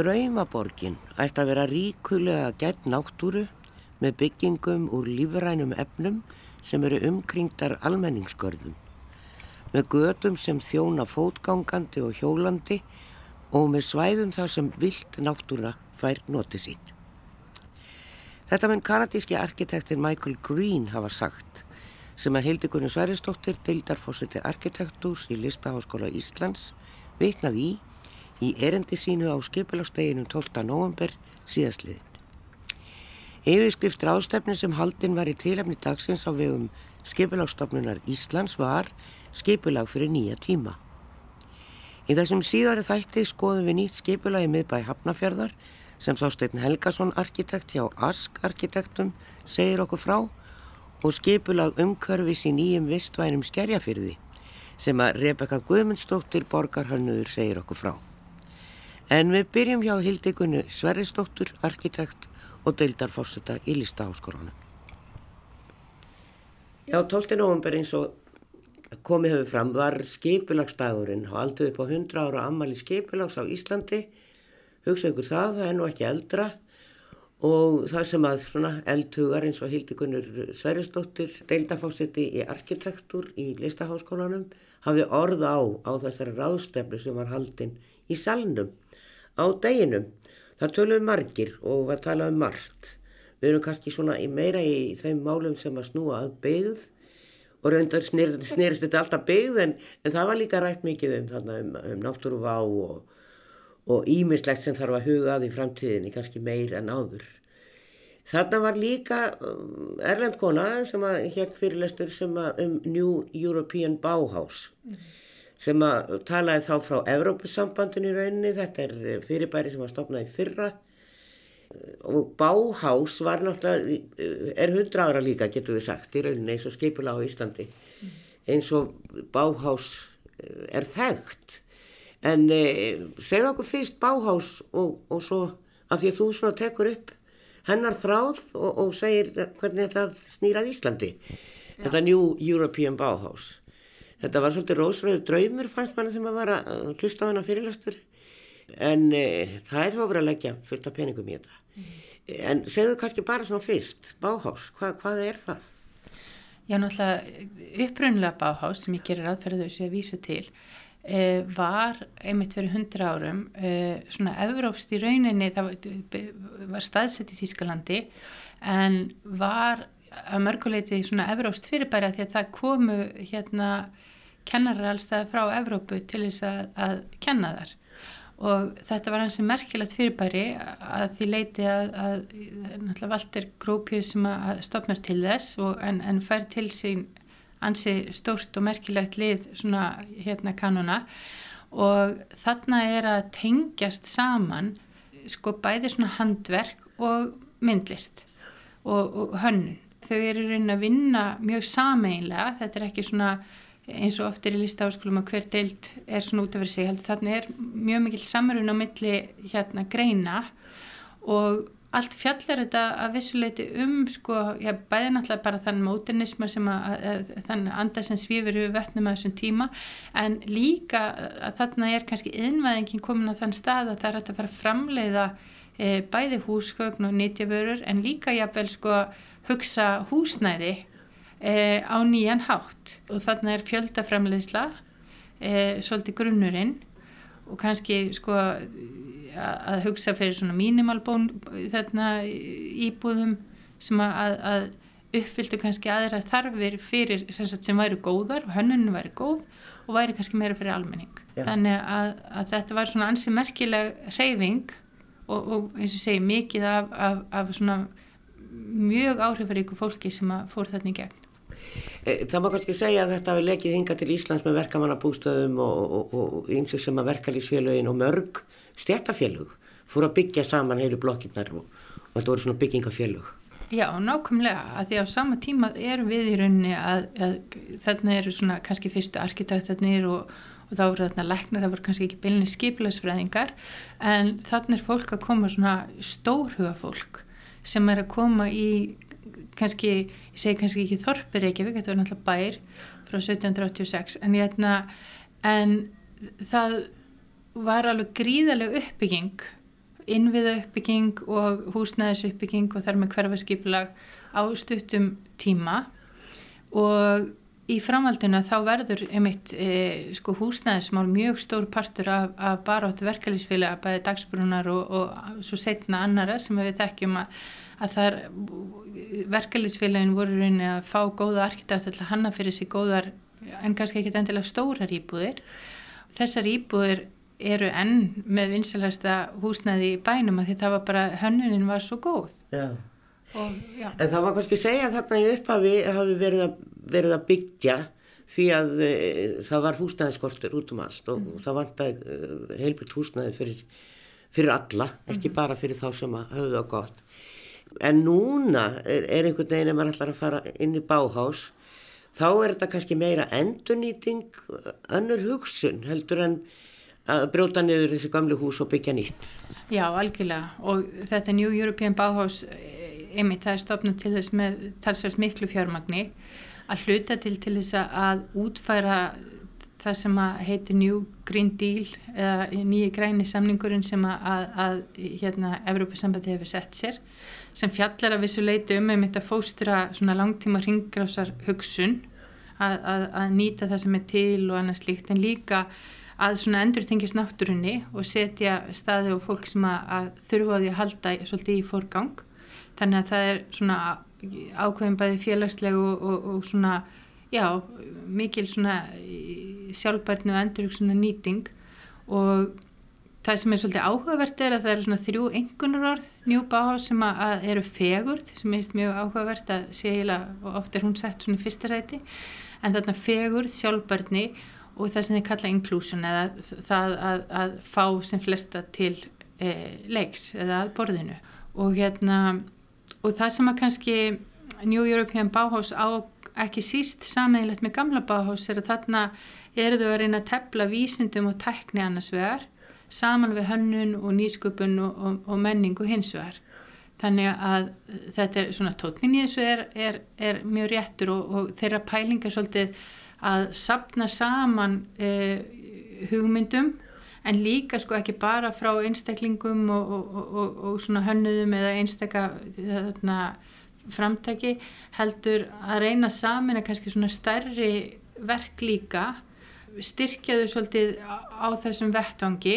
Draumaborgin ætti að vera ríkulega gætt náttúru með byggingum úr lífrænum efnum sem eru umkringdar almenningsgörðum, með gödum sem þjóna fótgangandi og hjólandi og með svæðum þar sem vilt náttúra fær notið sín. Þetta menn kanadíski arkitektin Michael Green hafa sagt sem að Hildikunni Sværistóttir, deildarfósiti arkitektús í Listaháskóla Íslands, vitnaði í í erendi sínu á skipilagsteginum 12. november síðastliðin. Yfirskrift ráðstefni sem haldinn var í tilefni dagsins á vegum skipilagstofnunar Íslands var skipilag fyrir nýja tíma. Í þessum síðari þætti skoðum við nýtt skipilagi miðbæ Hafnafjörðar sem Þásteinn Helgason arkitekt hjá Ask arkitektum segir okkur frá og skipilag umkörfis í nýjum vistvænum skerjafyrði sem að Rebeka Guðmundsdóttir borgarhönnuður segir okkur frá. En við byrjum hjá Hildegunni Sverrisdóttur, arkitekt og deildarfórseta í Listaháskólanum. Já, 12. november eins og komið hefur fram var skipilagstagurinn og aldrei upp á 100 ára ammali skipilags á Íslandi. Hugsa ykkur það, það er nú ekki eldra og það sem að svona eldhugar eins og Hildikunnur Sverrisdóttir, deildarfórseti í arkitektur í Listaháskólanum, hafði orð á á þessari ráðstefnu sem var haldinn í salnum á deginum. Það töluðu margir og var talað um margt. Við erum kannski svona í meira í þeim málum sem að snúa að byggð og reyndar snýrist þetta alltaf byggð en, en það var líka rætt mikið um, um, um náttúruvá og ímislegt sem þarf að huga að í framtíðinni, kannski meir en áður. Þarna var líka um, Erlend kona sem að hér fyrirlestur sem að um New European Bauhaus. Mm sem að talaði þá frá Evrópussambandinu í rauninni, þetta er eh, fyrirbæri sem var stopnað í fyrra. Og Báhás var náttúrulega, eh, er hundra ára líka getur við sagt í rauninni eins og skipula á Íslandi, eins og Báhás eh, er þekkt, en eh, segð okkur fyrst Báhás og, og svo af því að þú svona tekur upp hennar þráð og, og segir hvernig þetta snýrað Íslandi, Já. þetta New European Bauhaus. Þetta var svolítið rósröðu draumur fannst manna sem að vara að hlusta á hana fyrirlastur en e, það er þá verið að leggja fullt af peningum í þetta. Mm. En segðu kannski bara svona fyrst, Báhás, hva, hvað er það? Já, náttúrulega upprunnulega Báhás sem ég gerir aðferðu þessu að vísa til e, var einmitt fyrir hundra árum e, svona evrópst í rauninni, það var, var staðsett í Þýskalandi en var að mörguleiti svona evrópst fyrirbæri að því að það komu hérna kennarar allstað frá Evrópu til þess að, að kenna þar og þetta var hansi merkilegt fyrirbæri að því leiti að, að náttúrulega Valter Grópjus sem að stopnar til þess og, en, en fær til sín ansi stórt og merkilegt lið svona hérna kanuna og þarna er að tengjast saman sko bæði svona handverk og myndlist og, og hönnun. Þau eru raunin að vinna mjög sameinlega, þetta er ekki svona eins og oft er í listaháskólum að hver deilt er svona út af fyrir sig heldur þannig er mjög mikil samrun á milli hérna greina og allt fjallar þetta að vissuleiti um sko, já bæði náttúrulega bara þann móternisma sem að, að þann andar sem svífur við vötnum að þessum tíma en líka að þarna er kannski innvæðingin komin á þann stað að það er að fara að framleiða e, bæði húsgögn og nýtjavörur en líka jáfnvel sko hugsa húsnæði e, á nýjan hátt. Og þarna er fjöldaframleysla e, svolítið grunnurinn. Og kannski sko að hugsa fyrir svona mínimalbón þarna íbúðum sem að, að uppfylgdu kannski aðra þarfir fyrir sem, sem væri góðar og hönnunum væri góð og væri kannski meira fyrir almenning. Já. þannig að, að þetta var svona ansi merkileg reyfing og, og eins og segi mikið af, af, af svona mjög áhrifaríku fólki sem fór þarna í gegn. Eh, það má kannski segja að þetta hefur lekið hinga til Íslands með verkamannabústöðum og eins og sem að verkalýsfélögin og mörg stjættafélög fór að byggja saman heilu blokkinnar og, og þetta voru svona byggingafélög. Já, nákvæmlega, að því á sama tíma erum við í rauninni að, að þarna eru svona kannski fyrstu arkitektarnir og, og þá voru þarna læknar, það voru kannski ekki bylni skipilagsfræðingar en þarna er fólk að koma svona stórhuga fólk sem er að koma í kannski, ég segi kannski ekki Þorpur Reykjavík, þetta var náttúrulega bær frá 1786 en, hérna, en það var alveg gríðaleg uppbygging innviða uppbygging og húsnæðis uppbygging og þar með hverfaskipulag á stuttum tíma. Og í framhaldinu þá verður einmitt e, sko húsnæðismál mjög stór partur af, af baráttu verkefliðsfélag bæði dagsbrúnar og, og svo setna annara sem við þekkjum að, að þar verkefliðsfélagin voru rauninni að fá góða arkitekt að hanna fyrir sig góðar en kannski ekki endilega stórar íbúðir þessar íbúðir eru enn með vinsalasta húsnæði í bænum að því það var bara hönnunin var svo góð Já. og. En það var kannski að segja að þarna í upphafi hafi verið að, verið að byggja því að e, það var húsnæðiskortur út um allt og Mm. það vantæði e, heilbrygt húsnæði fyrir, fyrir alla, ekki Mhm. bara fyrir þá sem að höfðu það gott. En núna er, er einhvern veginn ef maður ætlar að fara inn í báhás þá er þetta kannski meira endurnýting önnur hugsun heldur en að brjóta niður þessi gamlu hús og byggja nýtt. Já, algjörlega og þetta New European Bauhaus eh, einmitt það er stopnað til þess með talsvægt miklu fjármagni að hluta til til þess að útfæra það sem að heiti New Green Deal eða nýji græni samningurinn sem að, að, að hérna Evrópusambandi hefur sett sér sem fjallar að vissu leiti um að fóstra svona langtíma ringrásar hugsun að, að, nýta það sem er til og annað slíkt en líka að svona endur tengist náttúrunni og setja staði og fólk sem að, þurfa á því að halda svolítið í fórgang þannig að það er svona ákveðin bæði félagsleg og, og, og svona já, mikil svona sjálfbærni og endur svona nýting. Og það sem er svolítið áhugavert er að það eru svona þrjú engunar orð Bauhaus sem að, að eru fegurð sem er mjög áhugavert að sé og oft er hún sett svona í fyrsta sæti. En þarna fegurð, sjálfbærni og það sem þið kalla inclusion eða það að, að fá sem flesta til e, leiks eða að borðinu. Og hérna og það sem að kannski New European Bauhaus á ekki síst sammeilegt með gamla Bauhaus er að þarna eru þau að reyna að tepla vísindum og tekni annars vegar saman við hönnun og nýsköpun og, og, og menningu hins vegar. Þannig að þetta er svona tótnin í þessu er, er, er mjög réttur og, og þeirra pælingar svolítið að sapna saman eh, hugmyndum en líka sko ekki bara frá einstaklingum og, og, og svona hönnuðum eða einstakka framtæki heldur að reyna saman að kannski svona stærri verk líka styrkjaðu svolítið á, þessum vettvangi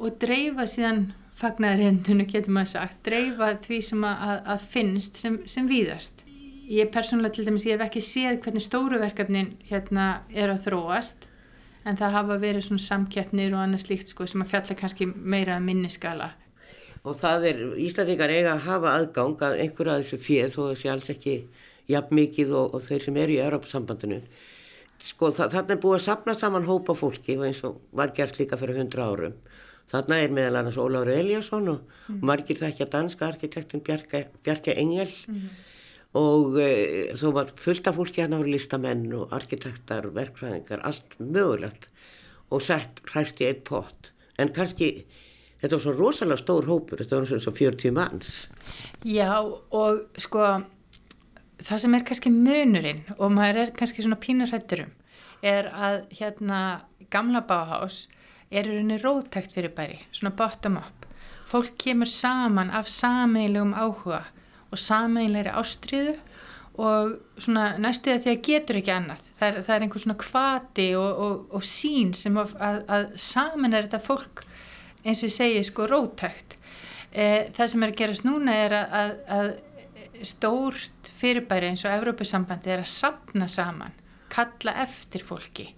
og dreifa síðan fagnæðarindunu getur maður sagt, dreifa því sem að, að finnst sem, sem víðast. Ég persónulega til dæmis, ég hef ekki séð hvernig stóru verkefnin hérna er að þróast en það hafa verið svona samkeppnir og annað slíkt sko sem að fjalla kannski meira að minniskala. Og það er, Íslandingar eiga að hafa aðgang að einhverja að þessu fér þó þessi alls ekki jafn mikið og, og þeir sem eru í Europasambandinu. Sko þa þarna er búið að sapna saman hópa fólki eins og var gert líka fyrir hundra árum. Þarna er meðal annars Óláður Eliasson og mm. margir þekkja danska arkitektin Bjarka, Bjarka Engel mm. Og e, þó var fullt af fólki hérna voru listamenn og arkitektar, verkfræðingar, allt mögulegt og sett hræst í einn pott. En kannski þetta var svo rosalega stór hópur, þetta var svona 40 manns. Já og sko það sem er kannski munurinn og maður er kannski svona pínurhætturum er að hérna gamla báhás er í rauninni rótækt fyrir bæri, svona bottom up. Fólk kemur saman af sameilegum áhuga og sameilegri ástriðu og svona næstuðið því að getur ekki annað. Það er, það er einhver svona kvati og, og, og sín sem að, að, að saman er þetta fólk eins og ég segi sko rótækt. E, það sem er að gerast núna er að, að stórt fyrirbæri eins og Evrópusambandi er að sapna saman, kalla eftir fólki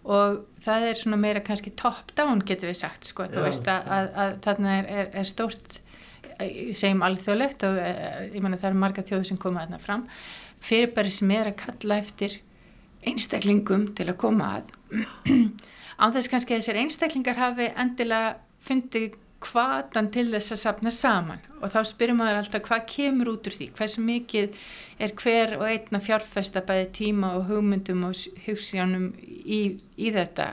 og það er svona meira kannski top down getur við sagt sko, þú veist að, að, að þarna er, er, er stórt segjum alþjóðlegt og ég menna það eru marga þjóðu sem koma þarna fram. Fyrirbæri sem er að kalla eftir einstaklingum til að koma að. Án þess kannski að þessir einstaklingar hafi endilega fundið hvatan til þess að sapna saman. Og þá spyrir maður alltaf hvað kemur út úr því, hversu mikið er hver og einna fjárfesta bæði tíma og hugmyndum og hugssjónum í, í þetta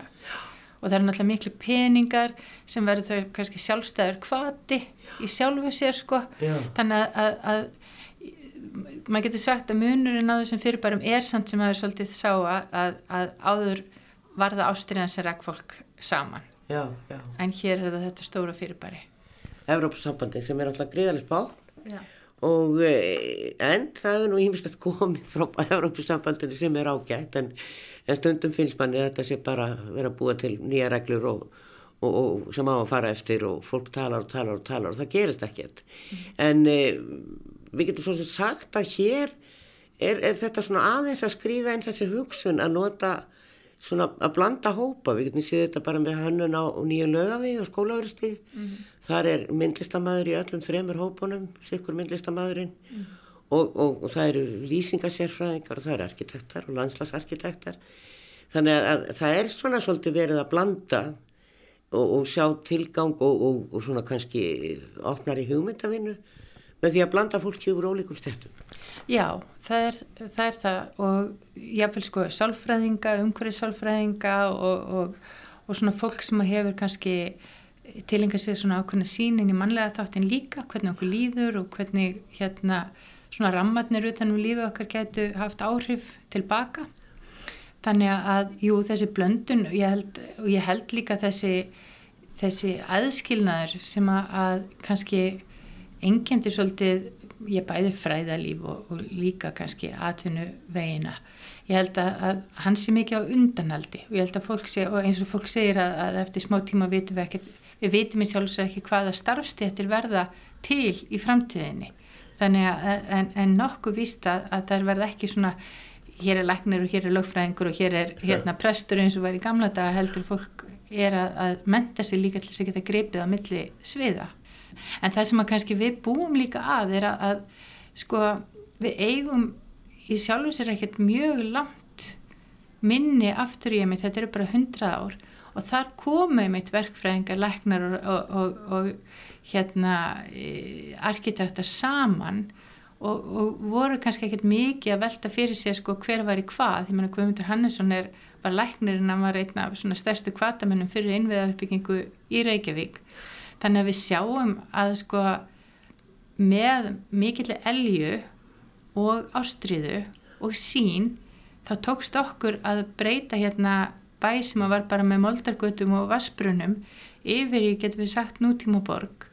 og það er náttúrulega miklu peningar sem verður þau kannski sjálfstæður hvati í sjálfu sér sko Já. þannig að, að, að maður getur sagt að munurinn á þessum fyrirbærum er samt sem maður svolítið sá að, að, að áður varða ástriðan sem rekk fólk saman Já, já. en hér er þetta stóra fyrirbæri Evrópssambandi sem er alltaf gríðalegt bátt Já. Og eh, en það hefur nú ímestast komið frá Evrópssambandinu sem er ágætt en, en stundum finnst manni að þetta sé bara vera að búa til nýja reglur og, og, og sem á að fara eftir og fólk talar og talar og talar og það gerist ekkert. En e, við getum svo sem sagt að hér er, er þetta svona aðeins að skrýða einn þessi hugsun að nota svona að blanda hópa, við getum séð þetta bara með hönnun á nýju lögavi og skólaverðstíð mm -hmm. þar er myndlistamæður í öllum þremur hópunum, sikkur myndlistamæðurinn mm -hmm. og, og, og það eru lýsingasérfræðingar og það eru arkitektar og landslagsarkitektar þannig að, að það er svona svolítið verið að blanda og, og sjá tilgang og svona kannski opnar í hugmyndavinnu með því að blanda fólki úr ólíkum stettum. Já, það er það, er það. og jáfnveil sko sálfræðinga, umhverfið sálfræðinga og, og, og svona fólk sem hefur kannski tilengar sér svona ákveðna sínin í mannlega þáttin líka, hvernig okkur líður og hvernig hérna svona rammatnir utanum lífið okkar getur haft áhrif tilbaka. Þannig að, jú, þessi blöndun og ég held, og ég held líka þessi, þessi aðskilnaður sem að, að kannski engjandi svolítið ég bæði fræðalíf og, og líka kannski atvinnu vegina ég held að, að hann sé mikið á undanaldi og ég held að fólk sé og eins og fólk segir að, að eftir smá tíma vitum við ekkert við vitum í sjálfsvegar ekki hvaða starfstéttir verða til í framtíðinni. Þannig að en, en nokkuð víst að, að það verða ekki svona hér er læknir og hér er lögfræðingur og hér er hérna prestur eins og var í gamla daga heldur fólk er að menta sig líka til þess að geta grepið á milli sviða en það sem að kannski við búum líka að er að, að sko við eigum í sjálfu sér ekkert mjög langt minni aftur í mig, þetta eru bara hundrað ár. Og þar komið mitt verkfræðingar, læknar og, og, og, og hérna e, arkitektar saman og voru kannski ekkert mikið að velta fyrir sér sko hver var í hvað, ég menna Guðmundur Hannesson er, var læknirinn, hann var einn af svona stærstu kvatamennum fyrir innviðauppbyggingu í Reykjavík þannig að við sjáum að sko með mikillir elju og ástriðu og sín þá tókst okkur að breyta hérna bæ sem að var bara með moldargötum og vassbrunum yfir í getur við sagt nútíma borg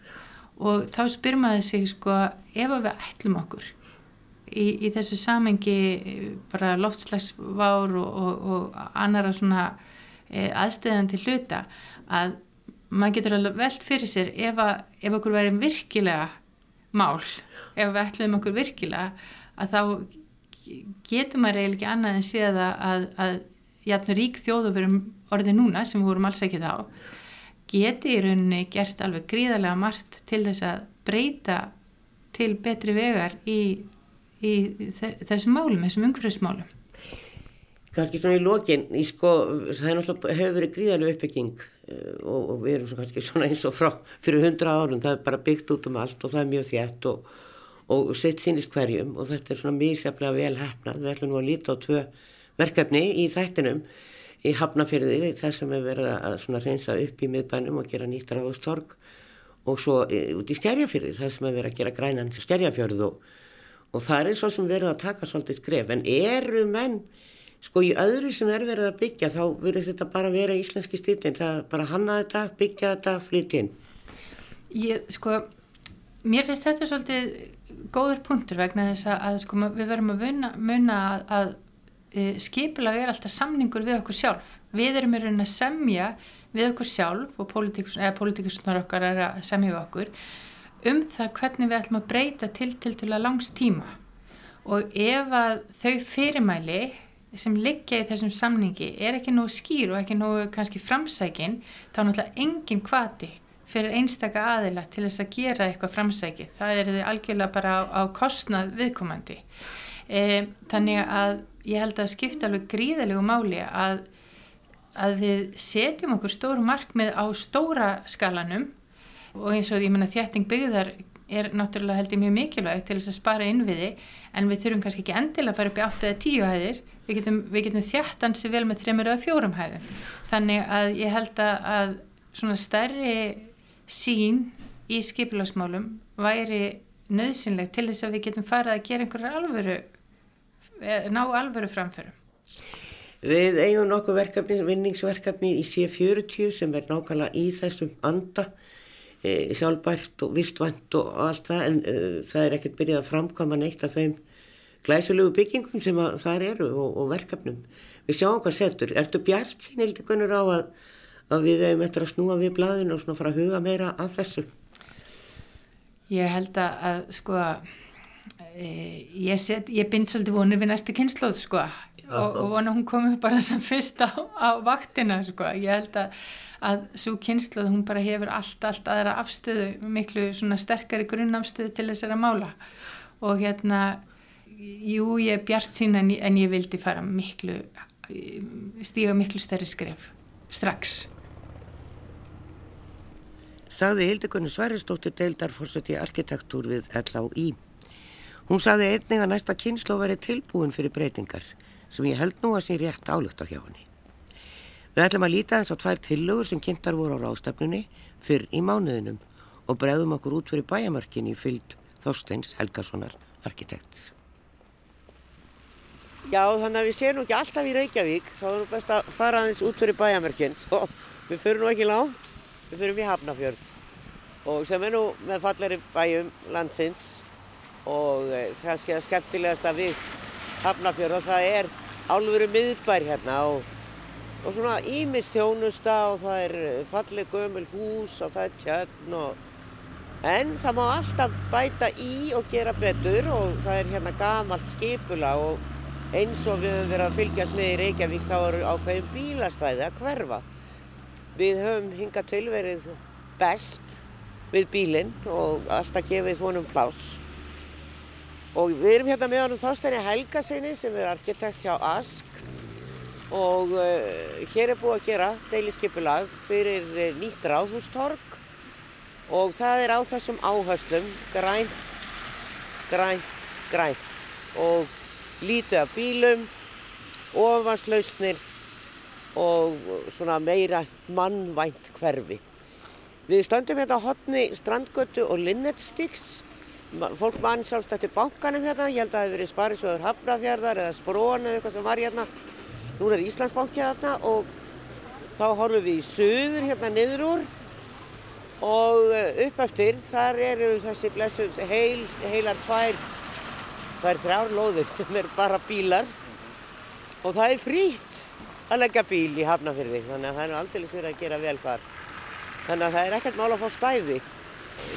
og þá spyr maður sig sko ef við ætlum okkur í, í þessu samengi bara loftslagsvár og, og, og annara svona e, aðstæðandi hluta að maður getur alveg veld fyrir sér ef, að, ef okkur verðum virkilega mál, ef við ætlum okkur virkilega að þá getur maður eiginlega ekki annað en séð að, að, að jafnir rík þjóðu verum orðið núna sem við vorum alls ekki þá geti í rauninni gert alveg gríðarlega margt til þess að breyta til betri vegar í, í þessum málum, þessum umhverfismálum kannski svona í lokin í sko, það er náttúrulega hefur verið gríðarlega uppbygging uh, og, og við erum svo kannski svona eins og frá fyrir hundra árum, það er bara byggt út um allt og það er mjög þjætt og, og sitt sínist hverjum og þetta er svona mjög sefnilega vel hefnað, við ætlum nú að líta á tvö verkefni í þættinum í Hafnafyrði, það sem er verið að svona reynsa upp í miðbænum og gera nýttar á Þorg og svo e, út í Skerjafyrði, það sem er verið að gera grænan Skerjafjörð og, og það er svo sem verið að taka svolítið skref, en eru menn Sko í öðru sem er verið að byggja þá verður þetta bara vera íslenski stílinn, það bara hanna þetta, byggja þetta, flytja inn. Ég, sko, mér finnst þetta svolítið góður punktur vegna þess að, að sko, við verðum að munna að, að e, skipilag er alltaf samningur við okkur sjálf. Við erum í rauninni að semja við okkur sjálf og pólitíkusnar okkar er að semja við okkur um það hvernig við ætlum að breyta til til til að langs tíma og ef að þau fyrirmæli sem liggja í þessum samningi er ekki nógu skýr og ekki nógu kannski framsækin þá er náttúrulega engin kvati fyrir einstaka aðila til þess að gera eitthvað framsæki. Það er þið algjörlega bara á, á kostnað viðkomandi. E, þannig að ég held að skipta alveg gríðalegu máli að, að við setjum okkur stóru markmið á stóra skalanum og eins og ég menna þjætting byggðar er náttúrulega held ég mjög mikilvægt til þess að spara innviði en við þurfum kannski ekki endilega að fara upp í 8 eða 10 hæðir við getum, getum þjættan sér vel með þreymur eða fjórum hæðum. Þannig að ég held að, svona stærri sín í skipilagsmálum væri nöðsynleg til þess að við getum farið að gera einhverju alvöru eh, ná alvöru framförum. Við eigum nokkuð verkefni, vinningsverkefni í C40 sem er nákvæmlega í þessum anda e, sjálfbært og vistvænt og allt það en e, það er ekkert byrjað að framkvæma neitt af þeim glæsilegu byggingum sem það eru og, og verkefnum. Við sjáum hvað setur. Ertu bjart sín hildi kunnur á að, að við hefum eftir að snúa við blaðinu og svona fara að huga meira að þessu? Ég held að, að sko e, ég, set, ég bind svolítið vonið við næstu kynnslóð sko og, og vona hún komi bara sem fyrst á, á vaktina sko. Ég held að, að svo kynnslóð hún bara hefur allt, allt aðra afstöðu, miklu svona sterkari grunnafstöðu til þessara mála og hérna, jú ég er bjart sín en, en ég vildi fara miklu, stíga miklu stærri skref strax sagði Hildegunni Sværistóttir deildarforsett í arkitektúr við LHI. Hún sagði einning að næsta kynslu veri tilbúin fyrir breytingar sem ég held nú að sé rétt álögt á hjá henni. Við ætlum að líta eins á tvær tillögur sem kynntar voru á rástefnunni fyrr í mánuðinum og bregðum okkur út fyrir bæjamarkin í fyllt Þorsteins Helgasonar arkitekts. Já, þannig að við séum ekki alltaf í Reykjavík, þá er nú best að fara aðeins út fyrir bæjamarkin. Við fyrir nú ekki langt. Við fyrir í Hafnafjörð og sem er nú með falleri bæjum landsins. Og kannski eh, skemmtilegast að við Hafnafjörð og það er álveru miðbær hérna og, og svona ímistjónusta og það er eh, fallið gömul hús og það er tjörn og en það má alltaf bæta í og gera betur og það er hérna gamalt skipula og eins og við höfum verið að fylgjast með í Reykjavík þá eru ákveðin bílastæði að hverfa. Við höfum hingað til verið best við bílinn og alltaf gefið honum pláss. Og við erum hérna með honum Þorsteini Helgasinni sem er arkitekt hjá ASK. Og uh, hér er búið að gera deiliskypulag fyrir uh, nýtt ráðhústorg. Og það er á þessum áherslum grænt, grænt, grænt. Og lítið af bílum, ofanslausnir og svona meira mannvænt hverfi. Við stöndum hérna á hotni Strandgötu og Linnettstix. Fólk mann sást eftir bankanum hérna, ég held að það hefði verið Sparisjóður Hafnafjörðar eða Spróan eða eitthvað sem var hérna. Nú er Íslandsbanki hérna og þá horfum við í söður hérna niður úr og eh, upp eftir þar eru þessi blessum heil, heilar tvær, tvær þrjár lóður sem er bara bílar og það er frýtt að leggja bíl í Hafnarfyrði þannig að það er aldrei verið að gera vel þar. Þannig að það er ekkert mál að fá stæði.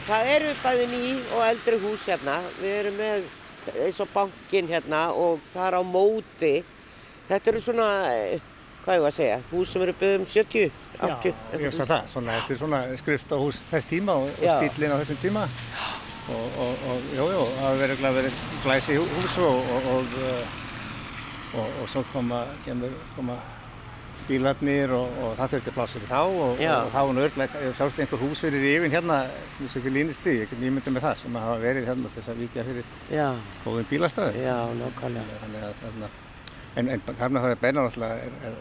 Það eru bæði ný og eldri hús hérna. Við erum með eins og bankin hérna og það er á móti. Þetta eru svona, hvað er það að segja, hús sem eru byggðum 70, 80. Já, ég veist að það. Svona, þetta er svona skrifst á hús þess tíma og, og stílinn á þessum tíma. Og, og, og jú, jú, það hefur verið glæsi hús og og svo koma, kemur, koma bílarnir og, og það þurfti pláss fyrir þá og, og þá var nörglega, ég sást einhver hús fyrir yfir hérna, þess að ekki línisti, ég nýmyndi með það sem hafa verið hérna þess að vikja fyrir góðum bílastæður. Já, nákvæmlega. Þannig að þarna, en, en Karnafjörður Beinar alltaf er, er,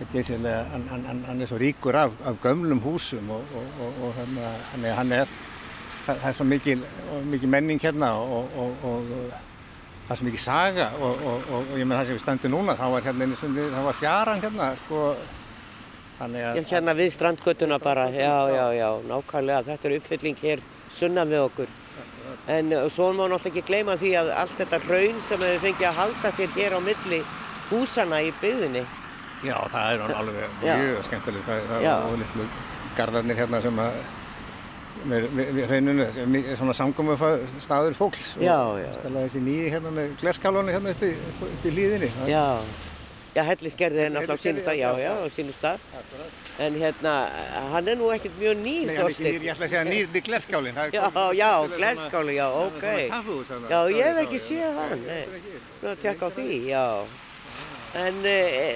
er hann, hann, hann er svo ríkur af, af gömlum húsum og, og þannig að hann er, það er svo mikil, mikil menning hérna og það er svo mikið saga og, og, og, og ég með það sem við stöndum núna þá var hérna einu svöndi, þá var fjaran hérna sko. Þannig að... Hérna við strandgötuna bara, já, já, já, nákvæmlega, þetta er uppfylling hér sunnan við okkur. En svo má náttúrulega ekki gleyma því að allt þetta raun sem við fengið að halda sér hér á milli húsana í byggðinni. Já, það er alveg mjög skemmtilegt. Og litlu gardarnir hérna sem að með, með hreinunni, svona samgóma staður fólks já, og stella þessi nýji hérna með glerskálunni hérna upp í, upp í hlýðinni. Já, já hellisgerði er náttúrulega á sínu stað, já, já, á sínu stað. En hérna, hann er nú ekkert mjög nýr, Þorstein. Ég ætla að segja nýr, nýr glerskálinn. Já, já, glerskáli, já, ok. Já, ég hef ekki séð nei. Nú að tekka á því, já. En, eh,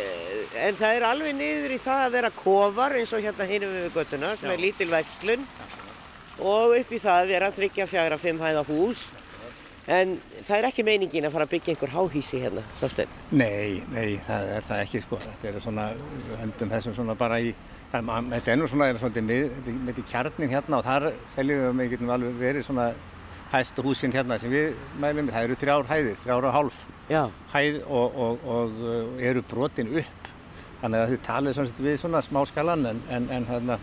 en það er alveg niður í það að vera kofar eins og hérna hinum við göttuna sem er lítil vestlun og upp í það vera þryggja, fjagra, fimm hæða hús en það er ekki meiningin að fara að byggja einhver háhísi hérna, Þorstein? Nei, nei, það er það ekki sko, þetta er svona, höndum þessum svona bara í, það, þetta er nú svona, er svolítið með, með í kjarnin hérna og þar seljum við að við getum alveg verið svona hæstu húsin hérna sem við mælum það eru þrjár hæðir, þrjár og hálf Já. hæð og, og, og, og eru brotin upp, þannig að þið talið svona við svona smá skalan en, en, en hérna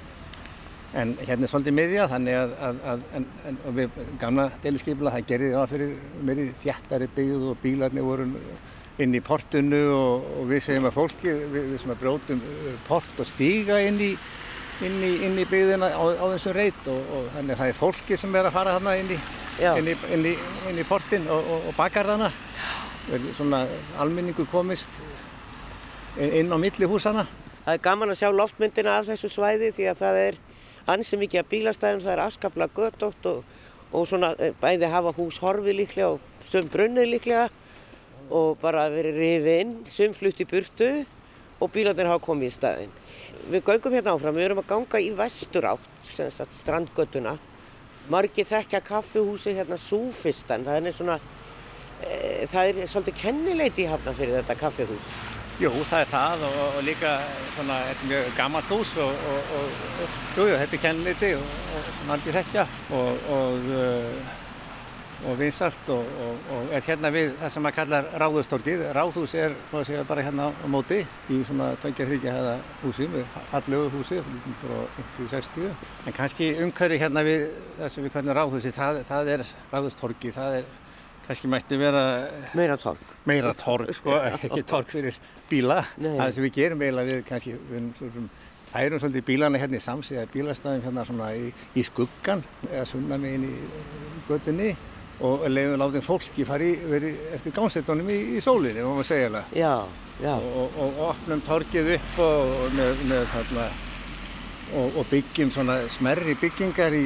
En hérna er svolítið miðja þannig að, að, að en, en, við gamla deliskipla það gerði það fyrir meiri þjættari byggð og bílarnir voru inn í portinu og, og við segjum að fólki, við, við sem að brjótum uh, port og stíga inn í, inn í, inn í byggðina á, á þessum reit og, og þannig að það er fólki sem er að fara þarna inn í, inn í, portin og, og bakar þarna. Svona alminningu komist inn á milli húsana. Það er gaman að sjá loftmyndina af þessu svæði því að það er ansi mikið af bílastæðum, það er afskaplega göttótt og, og svona eh, bæði hafa hús horfi líklega og söm brunnið líklega og bara verið rifið inn, söm flutt í burtu og bílarnir hafa komið í staðin. Við göngum hérna áfram, við erum að ganga í vestur átt, strandgötuna. Margir þekkja kaffihúsi hérna Súfistan, það er svona, e, það er svolítið kennileiti í hafna fyrir þetta kaffihús. Jú, það er það og, og líka svona, þetta er mjög gammalt hús og, og, og jú, jú, þetta er kennleiti og margir þekkja og og vinsalt og, og, og er hérna við það sem maður kallar ráðustorkið. Ráðhús er segja, bara hérna á móti í svona 23 hefða húsi, fallegu húsi, 1950-60. En kannski umhverfi hérna við það sem við kallum ráðhúsi, það, það er ráðustorkið, það er kannski mætti vera meira tork. Meira tork, sko, ekki tork fyrir bíla. Það sem við gerum eiginlega við kannski, við færum svolítið bílana hérna í samsíða bílastæðum hérna svona í, í skuggan eða sunna megin í gödunni og leiðum látið fólki fari verið eftir gánsettunum í, í sólinni, má maður segja það. Já, já. Og, og, og opnum torkið upp og, með, með þarna, og, og byggjum svona smerri byggingar í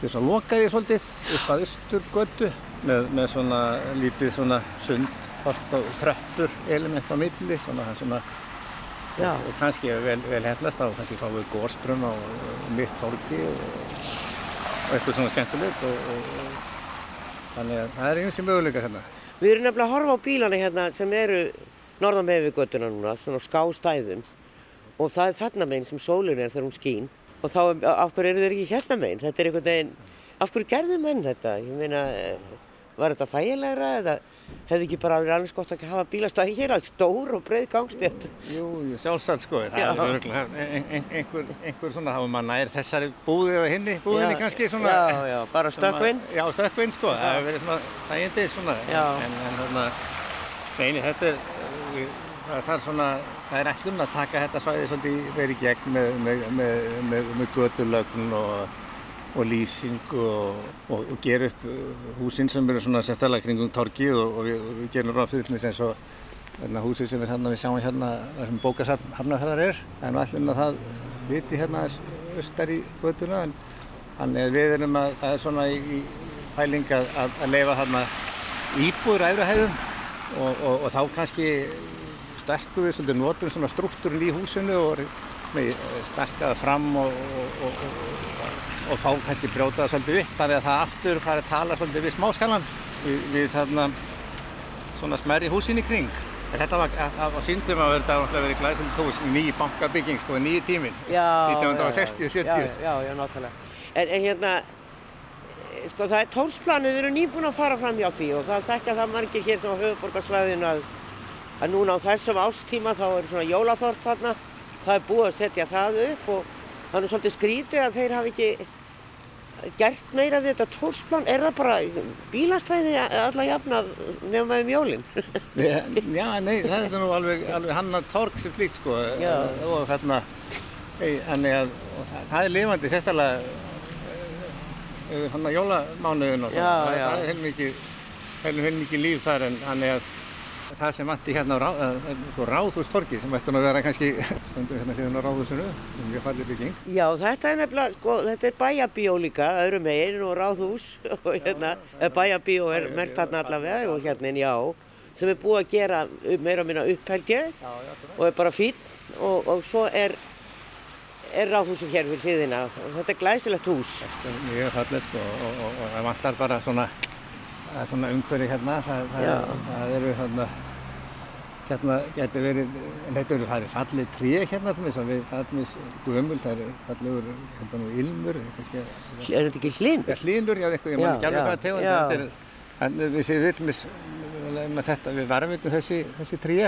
þess að loka því svolítið upp að Östurgötu með, með svona lítið svona sund, hort og tröppur element á milli, svona svona og kannski vel, vel hefnast á, kannski fáum við górsbrunn á mitt torki og og eitthvað svona skemmtilegt og, og, þannig að það er eins og möguleika hérna. Við erum nefnilega að horfa á bílana hérna sem eru norðan með við göttuna núna, svona skástæðum og það er þarna meginn sem sólinn er þegar hún skín og þá af hverju eru þeir ekki hérna meginn? Þetta er einhvern veginn, af hverju gerðu menn þetta? Ég meina, var þetta þægilegra eða hefði ekki bara verið alveg gott að hafa bílastæði hér að stór og breið gangstétt? Jú, sjálfsagt sko, það Já. er örgulega ein, ein, einhver, einhver svona, er maður nær þessari búði eða hinni, búðinni kannski svona. Já, já, bara stökkvinn? Já, stökkvinn sko, það hefur verið svona þægindi svona, en, en þarna, neini, þetta er, það er svona, það er ætlum að taka þetta svæði svolítið verið gegn með, með, með, með gödulögn og og lýsing og, og, og gera upp uh, húsinn sem eru svona sérstaklega kringum torkið og, og við, við gerum ráð fyrir þess og hérna, húsið sem við, hérna, við sjáum hérna þar sem bókasafn Hafnarfjörðar er. Það er nú allir að það viti hérna austar í göduna en þannig við erum að það er svona í, pæling að, að, að leifa hérna íbúður æfrahæðum og þá kannski stekkum við svolítið notum svona struktúrin í húsinu og stakkaða fram og og fá kannski brjóta það svolítið upp þannig að það aftur fari að tala svolítið við smáskannan við, við þarna svona smerri húsin í kring. Þetta var á síndum að verða að vera glæsand hús, ný bankabygging sko, nýju tímin 1960 og 70 Já, já, já, nákvæmlega. En, en hérna, sko það er tórsplanið við erum nýbúin að fara fram hjá því og það þekkja það margir hér sem á höfuborgarsvæðinu að, að núna á þessum ástíma þá er svona jólaþorp þarna. Það er búið að setja það upp og það er svolítið skrítið að þeir hafi ekki gert meira við þetta tórsplan er það bara bílastæði alla jafna nefnum um jólinn Já, nei, það er nú alveg, alveg hann að tork sem flíkt sko. Og hérna og það, það er lifandi sérstaklega yfir hann að jólamánuðin og það, það er heilmikið líf þar en hann er að það sem vandi hérna á ráð, sko, ráðhústorki sem ætti að vera kannski stundum hérna hérna á ráðhúsinu mjög farli bygging. Já þetta er nefnilega, sko þetta er bæjabíó líka, öðrum meginn og ráðhús og hérna bæjabíó er mert hérna allavega og hérna já sem er búið að gera meira og minna upphælgi og er bara fín og, og svo er er ráðhúsum hér fyrir hliðina og þetta er glæsilegt hús. Þetta er mjög fallið sko og það vantar bara svona það er svona umhverfi hérna, það, það, það eru hérna, hérna getur verið, þetta eru, eru fallið tré hérna það er allmis gömul, það eru falliður, hérna nú ilmur. Er þetta ekki hlínur? Ja, hlínur, já, eitthvað, ég man ekki alveg hvað tegund, þetta er, en við séum við með þetta, við varmitum þessi, þessi tré,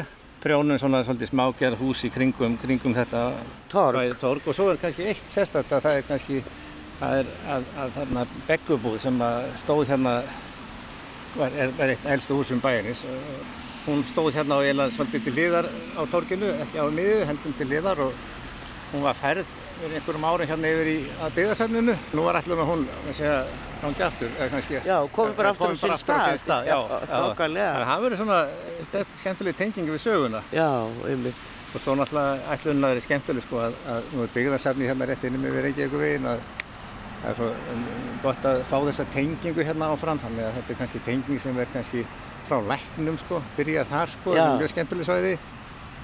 prjónum svona svolítið smágerð hús í kringum, kringum þetta Torg. torg og svo er kannski eitt að það er kannski er að, að þarna beggubúð sem að stóð hérna var, er, er eitt elstu húsum bæjarins hún stóð hérna og eiginlega svolítið til hliðar á torginu, ekki á miðu, heldum til hliðar og hún var færð fyrir einhverjum árum hérna yfir í að byggðasafninu. Nú var alltaf hún að segja gangi aftur, eða kannski. Já, komið bara aftur á á sinn stað. stað. Já, nákvæmlega. Þannig að það verður svona, þetta er skemmtileg tengingi við söguna. Já, einmitt. Og svo náttúrulega ætlunin að vera skemmtileg sko að, að nú er byggðarsafni hérna rétt inni með Reykjavík veginn að það er svo gott að fá þessa tengingu hérna áfram þannig að þetta er kannski tenging sem er kannski frá læknum sko, byrjar þar sko, Já. mjög skemmtileg svæði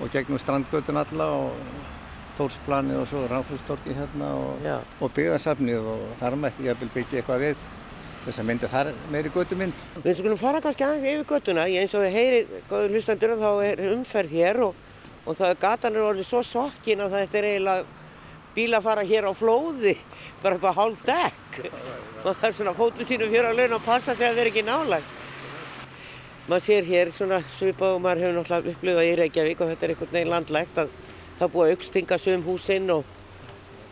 og gegnum strandgötun alla og tórsplanið og svo ráðhústorki hérna og, og byggðarsafnið og þar mætti ég að byggja eitthvað við þess að myndi þar meiri götumynd. Við skulum fara kannski aðeins yfir göttuna. Ég eins og við heyri, góður hlustandur, þá er umferð hér og, og það gatan er orðið svo sokkin að þetta er eiginlega bíla fara hér á flóði, bara upp á hálf dekk. Og það er svona fótið sínum hér á laun og passa sig að vera ekki nálag. Maður sér hér svona svipað og maður hefur náttúrulega upplifað í Reykjavík og þetta er einhvern veginn landlægt að það búið að aukstinga sum húsinn og,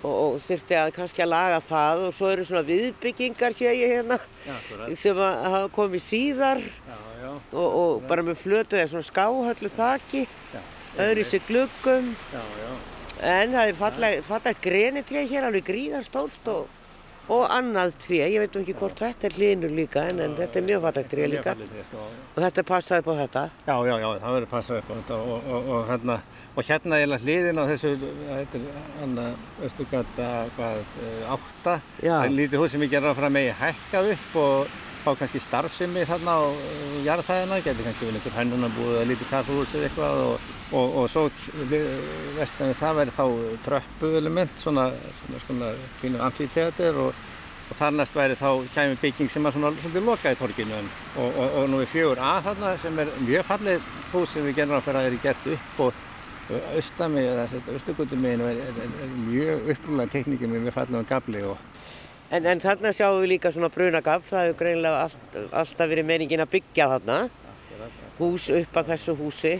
og, og þurfti að kannski að laga það og svo eru svona viðbyggingar sé ég hérna sem að hafa komið síðar Já, já, og, og bara með flötu eða svona skáhöllu þaki, öðru sér gluggum já, já. En það er falleg, falleg grenitré hér alveg gríðarstórt og, og annað tré, ég veit nú ekki hvort þetta er hlinur líka en, en þetta er mjög falleg tré líka. fallegt, sko. og þetta er passað upp á þetta. Já, já, já, það verður að passa upp á þetta. Og, og, og, hérna, og hérna er hliðin á þessu, þetta er hann Östurgata, hvað, eh, átta, það er lítið hús sem ég gerði fram megi hækka upp og fá kannski starfsemi þarna á uh, jarðhæðina, getur kannski vel einhver hennunarbúð eða lítið kaffehús eða eitthvað og, og, og svo vestan við það væri þá tröppu element, svona, svona, svona pínu amfiteater og og þar næst væri þá kæmi bygging sem er svona svolítið lokað í torginu og, nú er fjögur að þarna sem er mjög fallið hús sem við gerum að fyrir að er gert upp og austami eða þetta austugutum meginn er, er, er, er mjög upprúlega tekníki með mjög fallegum gabli og En, en þarna sjáum við líka svona brunagafl, það hefur greinilega allt, alltaf verið meiningin að byggja þarna, hús upp að þessu húsi,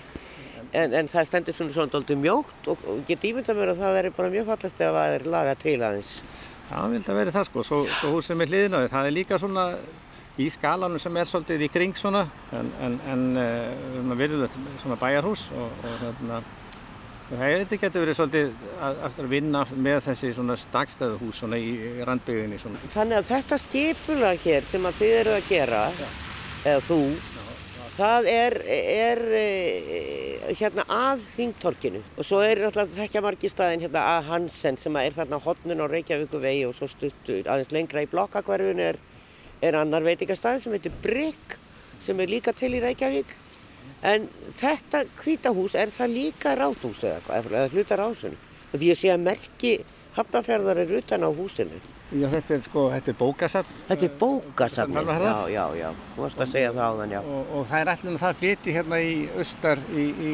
en, en það stendur svona svona doldið mjótt og, og get ímynda mér að það veri bara mjög fallegt ef það er lagað til aðeins. Já, það vildi að vera það sko, svo, svo hús sem er hliðin á því, það er líka svona í skalanum sem er svolítið í kring svona, en, en, en uh, virðulegt svona bæjarhús og, og hérna, þetta getur verið svolítið aftur að vinna með þessi svona stakstæðu hús svona í, randbyggðinni svona. Þannig að þetta skipulag hér sem að þið eru að gera, eða þú, það er, er e, hérna að hringtorkinu og svo er náttúrulega þekkja margir staðin hérna að Hansen sem er þarna hotnun á Reykjavíku vegi og svo stuttur aðeins lengra í blokkakverfinu er, er annar veitingastæð sem heitir Brygg sem er líka til í Reykjavík en þetta hvítahús er það líka ráðhús eða, eða hluta ráðhúsinu og því ég sé að merki Hafnarfjörðar er utan á húsinu Já, þetta er sko, þetta er bókasafn Þetta er. Hafnarfjarðar? Já, já, já. Þú varst að segja það áðan, já. og, og það er allir það flyti hérna í austar í, í,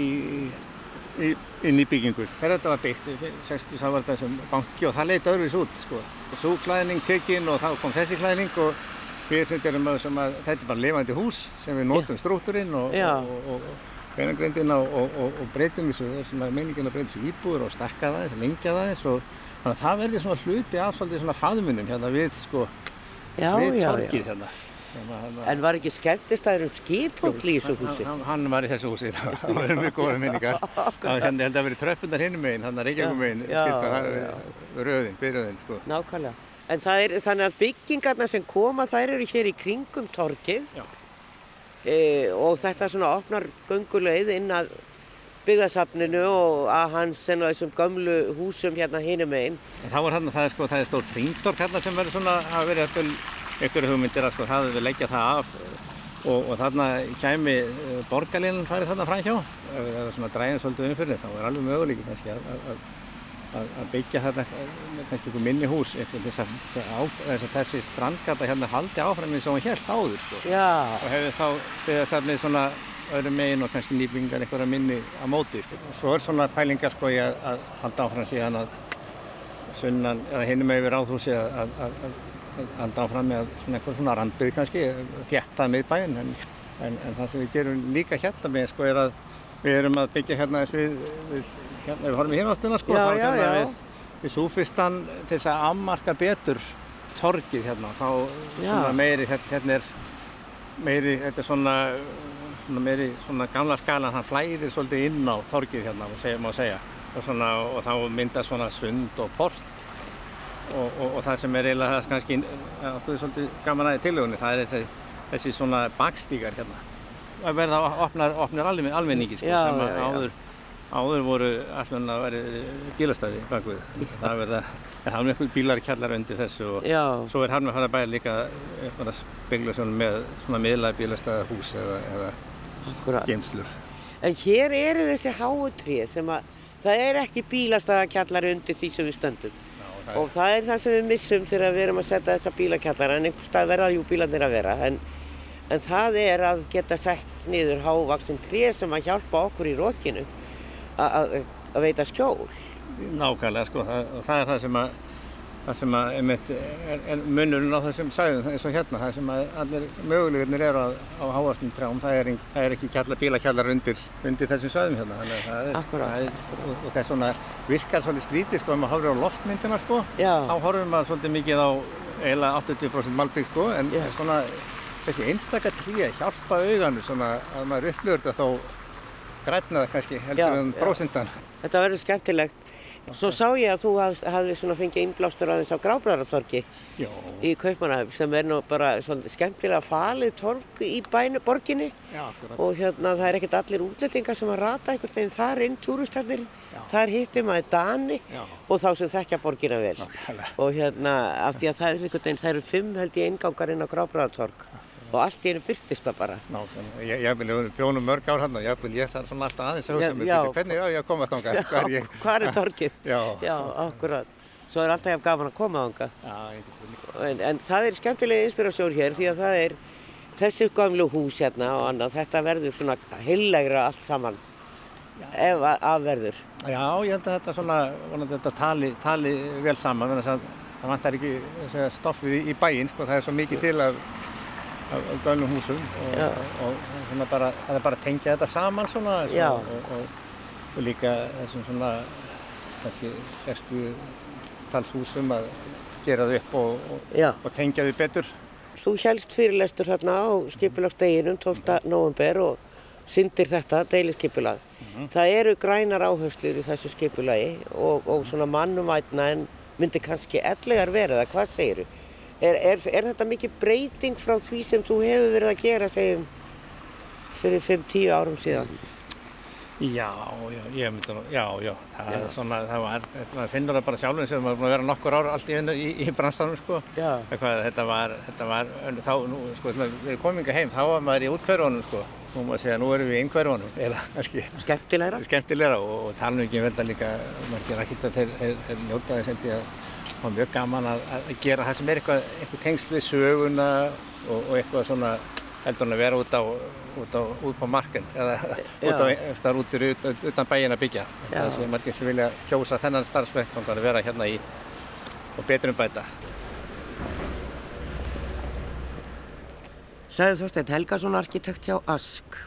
í, inn í byggingur. Þegar þetta var byggt, í 60 þá var þetta sem banki og það leiti öðruvis út sko. Svo klæðning tekinn og þá kom þessi klæðning og við sem erum að, að þetta er bara lifandi hús sem við notum strúkturinn og, Já. og, og, og og, og, og, og breytum þessu, það sem að meiningin að breyta þessu íbúður og stakka það eins, lengja það eins og þannig að það verði svona hluti af svolítið svona faðmunum hérna við sko, Já, við já. hérna. Að, En var ekki skemmtistæður um skiphóll í þessu húsi? Hann, hann var í þessu húsi, það var mjög góða minningar. Það ég held að verið tröppundar hinnum meginn, hann að Reykjavík meginn, að það verið röðin, byrjöðin, sko. Nákvæmlega. En það er þannig að byggingarna sem koma, þær eru hér í kringum torkið e, og þetta svona opnar gönguleið inn að byggðasafninu og að Hansen og þessum gömlu húsum hérna hinum einn. Það er sko, það er stórt hringdorf hérna sem verður svona að vera einhverju hugmyndir að sko, það við leggja það af og, og þarna kæmi uh, borgarlínan farið þarna framhjá. Ef það er svona dræðin svolítið umfyrir þá er alveg möguleiki kannski að, að, að að að byggja þarna eh, kannski einhver minni hús eitthvað þess að, að þessi strandgata hérna haldi áfram eins og hún helt áður sko. Og hefði þá byggðasafnið svona öðrum megin og kannski nýbyggingar einhverja minni á móti. Sko. Svo er svona pælingar sko í að, að halda áfram síðan að sunnan eða hinum yfir áþúsi að, að, að, að, að halda áfram með svona einhver svona randbyggð kannski, þjættað miðbæinn en, en, en það sem við gerum líka hérna með sko er að Við erum að byggja hérna þess við, við hérna við horfum í hináttina sko, Já, þá já, hérna við, við súfistan til þess að afmarka betur torgið hérna, þá svona meiri, þetta hérna er meiri, þetta er svona, svona meiri, svona gamla skalan, hann flæðir svolítið inn á torgið hérna, má segja. Og, svona, og þá myndast svona sund og port og, og, og það sem er eiginlega það sem kannski eh, okkur er svolítið gaman aðeins tilugunni, það er þessi, þessi svona bakstígar hérna. Það verða opnar, opnar almenningi sko, Já, sem að já, áður áður voru allan að vera bílastæði bakvið. Það verða, er hann með bílar kjallar undir þessu og Já, svo er hann með hann að bæja líka svona með svona miðlaði bílastæða hús eða, eða geimslur. En hér eru þessi háutrið sem að það er ekki bílastæðakjallar undir því sem við stöndum. Og það er það sem við missum þegar við erum að setja þessa bílakjallara en einhver stað verða jú bílarnir að vera. En, en það er að geta sett niður hávaksin tré sem að hjálpa okkur í rokinu að- að að veita skjól. Nákvæmlega sko, það, það er það sem að það sem að einmitt er, er munurinn á þessum sæðum eins og hérna, það sem að allir mögulegarnir eru á, á háastum trjám, það er, það er ekki kjalla, bílakjallar undir, undir þessum sæðum hérna, þannig að það er, er og, og það er svona virkar svolítið skrítið sko, ef maður horfir á loftmyndina sko, Já. þá horfir maður svolítið mikið á eiginlega 80% malbygg sko, en Já. svona þessi einstaka tríja hjálpa auganu svona að maður upplifur þetta þá grænnaða kannski heldur Já, en já. prósentan. Þetta verður skemmtilegt. Svo sá ég að þú hafði, svona fengið innblástur aðeins á Grábræðartorki Já, í Kaupmannahöfn sem er nú bara svona skemmtilega falið torg í bænu, borginni já, og hérna það er ekkert allir útlendingar sem að rata einhvern veginn þar inn, túristarnir, Já. þar hittum maður Dani Já. og þá sem þekkja borgina vel. Nákvæmlega. Og hérna af því að það er einhvern veginn, það eru fimm held ég ingangar inn á Grábræðartorg og allt í einu byrtist það bara. Nákvæmlega, ég, vil, við bjónum mörg ár hann og ég ég þarf svona alltaf aðeins að hugsa Já, mér, já. bíddu, hvernig á ég að komast þangað, hvað er er torgið? Já. Já, akkurat. Svo er alltaf gaman að koma. Já, spurning. En, en það er skemmtilega inspirasjón hér því að það er þessi gamlu hús hérna og annað, þetta verður svona heillagra allt saman ef að- af verður. Já, ég held að þetta svona, vonandi þetta tali, tali vel saman, þannig að það vantar ekki segja, stoffið í, í bæinn, sko, það er svo mikið til af, gömlum húsum og, og, og svona bara, er bara að tengja þetta saman svona, svo, Já. og, og, líka þessum svona, þessi 60 tals húsum að gera þau upp og, tengja þau betur. Þú helst fyrirlestur hérna á skipilagsdeginum 12. november og syndir þetta, deiliskipilag. Það eru grænar áherslur í þessu skipilagi og, og svona mannumvætna en myndi kannski ellegar verið það, hvað segiru? Er, er, er þetta mikið breyting frá því sem þú hefur verið að gera, segjum, fyrir 5-10 árum síðan? Já, já, ég myndi nú, já, já, það er svona, það var, maður finnur það bara sjálfum sem maður er búin að vera nokkur ár allt í í, í bransanum, sko. Já. Eitthvað, þetta var, þetta var, þá, nú, sko, þegar við erum kominga heim, þá var maður í útkverfunum, sko. Nú maður segja, nú erum við í einhverfunum, eða, kannski, Skemmtilegra? skemmtilegra og, og tala nú ekki um þetta líka, margir rakita, þeir, þeir, þeir njóta þess var mjög gaman að, að gera það sem er eitthvað, eitthvað tengsl við söguna og, og eitthvað svona, heldur hann að vera út á, út á, út á markin eða út á, þar út í- ut- utan bæin að byggja. Það sé margir sem vilja kjósa þennan starfsvettvang að vera hérna í og betur um bæta. Sagði Þorstein Helgason arkitekt hjá Ask.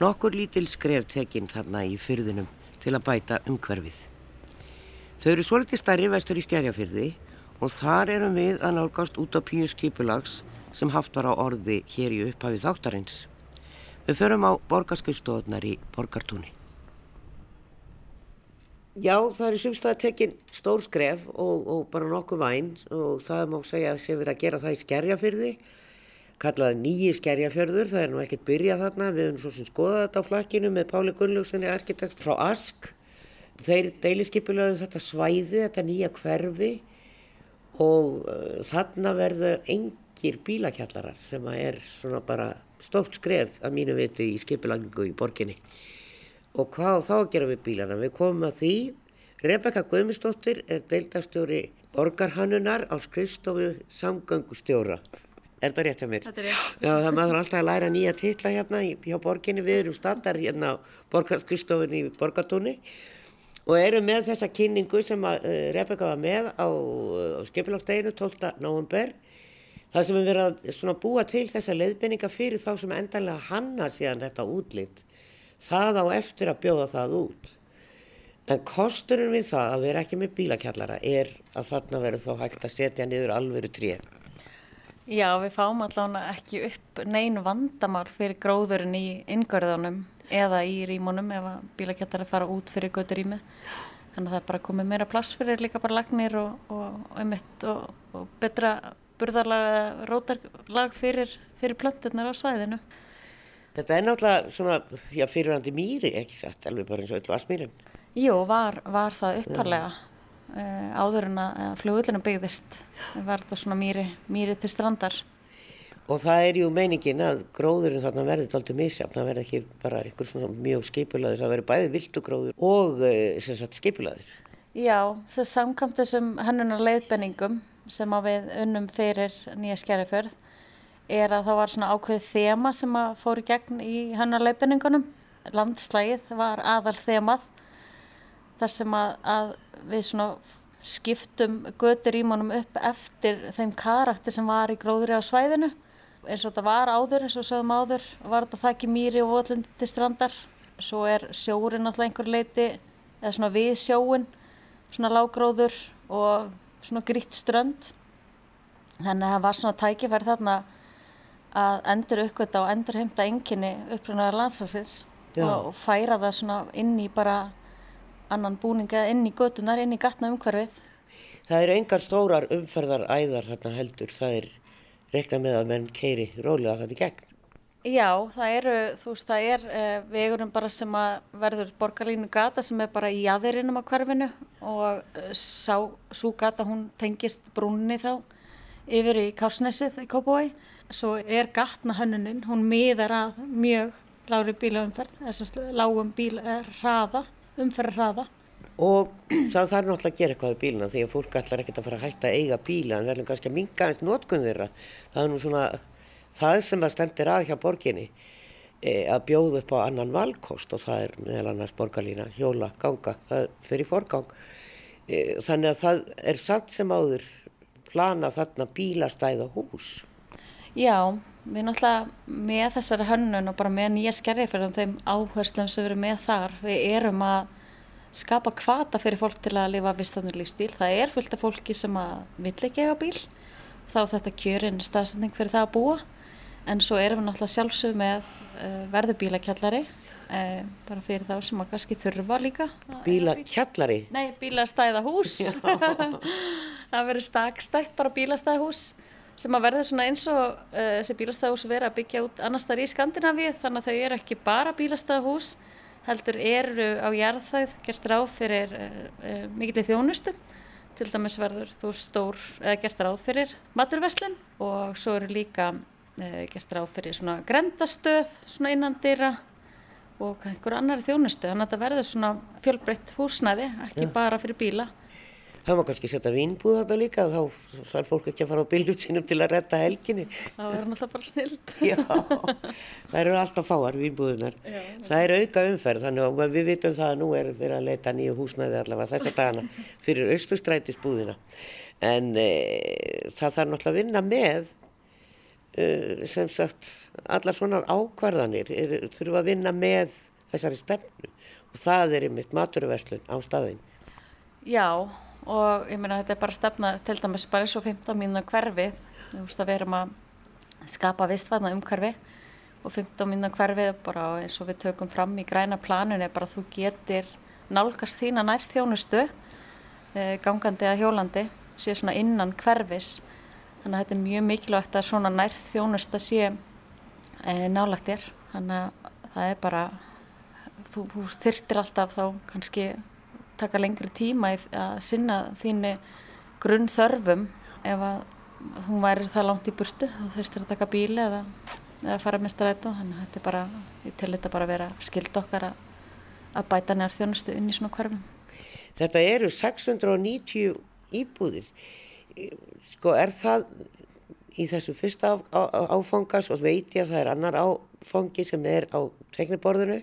Nokkur lítil skref tekinn þarna í fyrðinum til að bæta umhverfið. Þau eru svolítið stærri vestur í Skerjafyrði og þar erum við að nálgast út á píu skipulags sem haft var á orði hér í upphafi þáttarins. Við förum á borgarskriðstofunar í Borgartúni. Já, það eru sumstað tekinn stór skref og, og bara nokkuð væn og það má segja að sé verið að gera það í Skerjafyrði kallaði nýji skerjafjörður, það er nú ekkert byrjað þarna, við höfum svo sem skoðað þetta á flakkinu með Páli Gunnljófssoni arkitekt frá Ask. Þeir deiliskypulegðu þetta svæði, þetta nýja hverfi og uh, þarna verður engir bílakjallarar sem er svona bara stórt skref að mínu viti í skipulagningu í borginni. Og hvað þá gera við bílana? Við komum að því, Rebekka Guðmundsdóttir er deildastjóri borgarhannunar á skrifstofu samgöngustjóra. Er það rétt hjá mér? Þetta er rétt. Já, það maður alltaf að læra nýja titla hérna hjá borginni. Við erum standar hérna á borgarskrifstofunni í Borgartúni og erum með þessa kynningu sem að uh, Rebecca var með á, uh, á skipilagdeginu 12. november. Það sem er verið að búa til þessa leiðbendinga fyrir þá sem endanlega hanna síðan þetta útlitt. það á eftir að bjóða það út. En kosturinn við það að vera ekki með bílakjallara er að þarna verður þá hægt að setja niður alveru tríu. Já, við fáum allavega ekki upp neinu vandamál fyrir gróðurinn í yngörðunum eða í rýmunum ef að bílakjallara fara út fyrir götu rýmið. Þannig að það er bara komið meira plass fyrir líka bara lagnir og, og, og, og betra burðarlag, rótarlag fyrir, fyrir plönturnar á svæðinu. Þetta er náttúrulega svona, já, fyrirhandi mýri, ekki satt, alveg bara eins og öll vassmýrin. Jú, var, var það upparlega. Uh, áður en að flugullinu byggðist var þetta svona mýri, mýri til strandar. Og það er jú meiningin að gróðurinn þarna verður alltaf misjafn, það verður ekki bara einhver svona mjög skipulaður, það verður bæði viltugróður og uh, skipulaður. Já, þess að samkvæmt þessum hennunar leiðbenningum sem að við unnum fyrir nýja skerjafjörð er að það var svona ákveð þema sem að fóri gegn í hannarleifinningunum. Landslægið var aðal þemað þar sem að, að við svona skiptum götur ímánum upp eftir þeim karakter sem var í gróðri á svæðinu. Eins og þetta var áður, eins og sögum áður, var þetta þakki mýri og votlundi til strandar. Svo er sjórin alltaf einhver leiti, eða svona við sjóin, svona lágróður og svona grýtt strönd. Þannig að það var svona tækifæri þarna að endur uppgötta og endur heimta enginni uppröðunar landslagsins og færa það svona inn í bara annan búninga inn í götunar, inn í gatna umhverfið Það eru engar stórar umferðar æðar þarna heldur, það er rekna með að menn keiri rólega þetta í gegn Já, það eru, þú veist, það er uh, vegurum bara sem að verður borgarlínu gata sem er bara í aðeirinnum á hverfinu og uh, sá, svo gata hún tengist brúninni þá yfir í Kársnesið í Kópavói. Svo er gatna hönnuninn, hún miðar að mjög lári bílaumferð, þess að lágum bílraða, eh, umferðarraða. Og það þarf náttúrulega að gera eitthvað á bíluna því að fólk ætlar ekkert að fara að hætta að eiga bíla en verður kannski að minga eins notkunn þeirra. Það er nú svona það sem að stendir að hjá borginni e, að bjóða upp á annan valkost og það er meðal annars borgarlína, hjóla, ganga, það fyrir forgang. E, þannig að það er samt sem áður plana þarna bílastæða hús. Já, við náttúrulega með þessari hönnun og bara með nýja skerrifjörðum þeim áherslum sem við erum með þar, við erum að skapa kvata fyrir fólk til að lifa vistafnir lífstíl. Það er fullt af fólki sem að vill ekki eiga bíl, þá þetta kjörinn staðsending fyrir það að búa. En svo erum við náttúrulega sjálfsög með uh, verðubílakjallari uh, bara fyrir þá sem að kannski þurfa líka Bílakjallari? Nei, bílastæðahús það verður stakstætt bara bílastæðahús sem að verður svona eins og uh, þessi bílastæðahús verður að byggja út annars þar í Skandinavíu þannig að þau eru ekki bara bílastæðahús heldur eru á jarðþæð gert ráð fyrir mikilvæg þjónustu. Til dæmis verður þú stór eða gert ráð fyrir maturveslin og svo eru líka Eh, gert ráð fyrir svona grendastöð svona innandýra og einhver annar þjónustu. Þannig að þetta verður svona fjölbreytt húsnæði ekki Já. bara fyrir bíla Það má kannski setja vínbúð þetta líka þá þarf fólk ekki að fara á bílut sínum til að retta helginni. Það verður náttúrulega bara snild Já, það eru alltaf fáar vínbúðunar Já, Það er auka umferð þannig að við vitum það að nú er verið að leita nýju húsnæði allavega þessa dagana fyrir austustrætisbúðina en e, það þarf náttúrulega að vinna með uh, sem sagt alla svona ákvarðanir er, þurfa að vinna með þessari stefnu. Og það er einmitt maturverslun á staðin. Já og ég meina þetta er bara stefna til dæmis bara eins og 15 mínuna hverfið þú veist að við erum að skapa vistvæðna um hverfi og 15 mínuna hverfið bara eins og við tökum fram í græna planun er bara að þú getur nálgast þína nær þjónustu eh, gangandi að hjólandi sé svona innan hverfis. Þannig að þetta er mjög mikilvægt að svona nærð þjónust að sé e, nálagt þér. Þannig að það er bara þú, þú þyrtir alltaf þá kannski taka lengri tíma að sinna þínu grunn þörfum ef að þú væri það langt í burtu þú þurftir að taka bíli eða, eða fara með strætu þannig að þetta er bara, ég til þetta bara að vera skild okkar að, að bæta nær þjónustu inn í svona hverfum. Þetta eru 690 íbúðir. Sko er það í þessu fyrsta á, á, áfangas og veit ég að það er annar áfangi sem er á tekniborðinu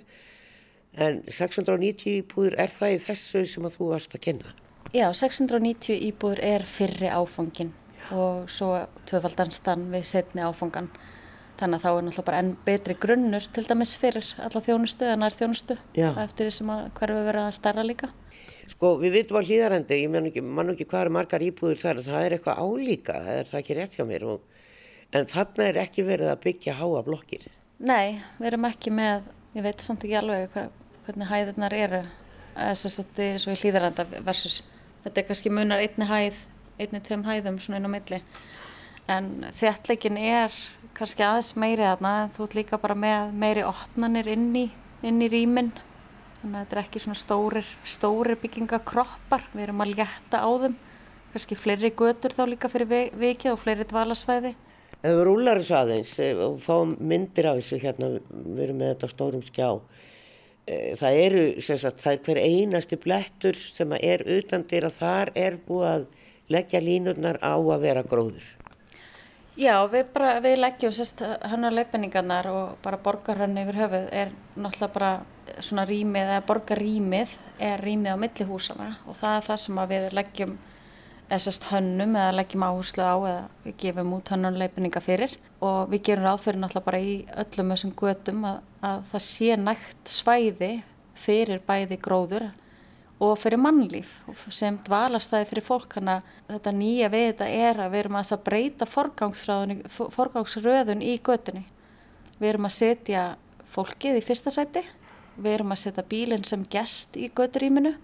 en 690 íbúður er það í þessu sem að þú varst að kynna? Já, 690 íbúður er fyrri áfangin og svo tvöfaldanstann við setni áfangan þannig að þá er náttúrulega bara enn betri grunnur til dæmis fyrir alla þjónustu eða nær þjónustu Já. eftir því sem að hverfi verið að starra líka. Sko við vitum á hlýðarendi, ég man ekki, ekki hvað er margar íbúður þar, það er eitthvað álíka, það er það ekki rétt hjá mér. Og, en þarna er ekki verið að byggja háa blokkir. Nei, við erum ekki með, ég veit samt ekki alveg hva, hvernig hæðirnar eru, þetta er svo í hlýðarenda versus, þetta er kannski munar einni hæð, einni tveim hæðum svona inn á milli. En þéttleikin er kannski aðeins meiri aðna, en þú ert líka bara með meiri opnanir inn í, inn í rýminn. Þannig að þetta er ekki svona stórir, stórir byggingakroppar, við erum að létta á þeim, kannski fleiri götur þá líka fyrir vi- vikið og fleiri dvalasvæði. Ef við rúlar þessu aðeins eh, og fáum myndir af þessu hérna, við erum með þetta stórum skjá, eh, það eru, sagt, það er hver einasti blettur sem er utan dyr að þar er búið að leggja línurnar á að vera gróður. Já, við, bara, við leggjum sérst hennar leifinningarnar og bara borgarhönni yfir höfuð er náttúrulega bara svona rýmið eða borgarrýmið er rýmið á milli húsana og það er það sem við leggjum eða sérst hönnum eða leggjum áherslu á eða við gefum út hönnan leifinninga fyrir og við gerum ráð fyrir náttúrulega bara í öllum þessum götum að, að það sé nægt svæði fyrir bæði gróður og fyrir mannlíf sem dvalastæði fyrir fólk að þetta nýja við þetta er að við erum að breyta forgangsröðun í götunni. Við erum að setja fólkið í fyrsta sæti, við erum að setja bílinn sem gest í göturýminu.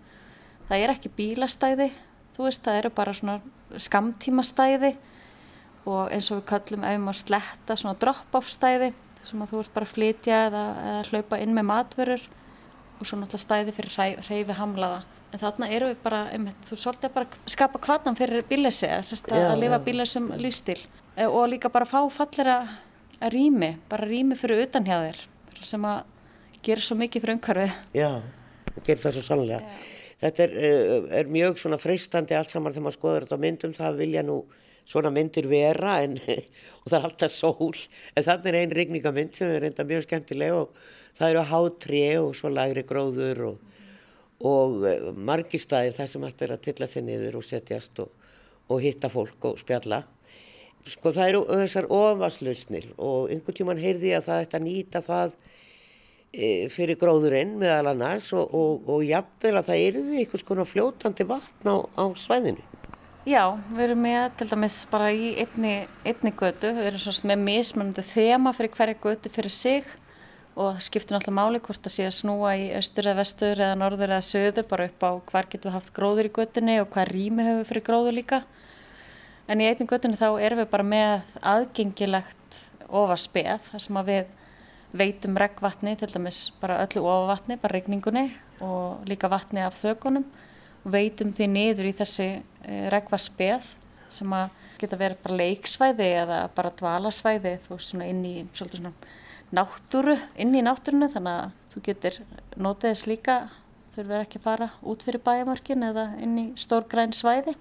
Það er ekki bílastæði, þú veist, það eru bara svona skamtímastæði og eins og við kallum ef við má sletta svona drop-off stæði sem að þú ert bara að flytja eða, eða hlaupa inn með matvörur og svo náttúrulega stæði fyrir hreyfi hamlaða. En þarna eru við bara, einmitt, þú svolítið bara að skapa kvarnan fyrir bílessi, að, að lifa bílessum lífstíl e, og líka bara fá fallera rými, bara rými fyrir utan hjá þér sem að gera svo mikið fyrir umhverfið. Já, það gerir það svo sannlega. Þetta er, uh, er mjög svona freistandi allt saman þegar maður skoður þetta á myndum, það vilja nú svona myndir vera en, og það er alltaf sól, en þannig er einn rigningamynd sem er reynda mjög skemmtileg og það eru hátri og svo lagri gróður og, og margir staðir þar sem hægt er að tilla sér niður og setjast og, og hitta fólk og spjalla. Sko það eru þessar ofanvarslausnir og einhvern tíman heyrði ég að það ætti að nýta það fyrir gróðurinn meðal annars og, og, og jafnvel að það erði einhvers konar fljótandi vatn á, á svæðinu. Já, við erum með til dæmis bara í einni, einni götu, við erum svona með mismunandi þema fyrir hverja götu fyrir sig og skiptir náttúrulega máli hvort það sé að snúa í austur eða vestur eða norður eða söður bara upp á hvar getum við haft gróður í götunni og hvað rými hefur við fyrir gróður líka. En í einni götunni þá erum við bara með aðgengilegt ofaspeð þar sem að við veitum regnvatni, til dæmis bara öllu ofavatni, bara regningunni og líka vatni af þökunum veitum því niður í þessi regnvarspeð sem að geta verið bara leiksvæði eða bara dvalasvæði, þú veist svona inn í svolítið svona náttúru, inn í náttúrunu þannig að þú getur notið þess líka, þurfur ekki að fara út fyrir bæjamörkin eða inn í stórgræn svæði.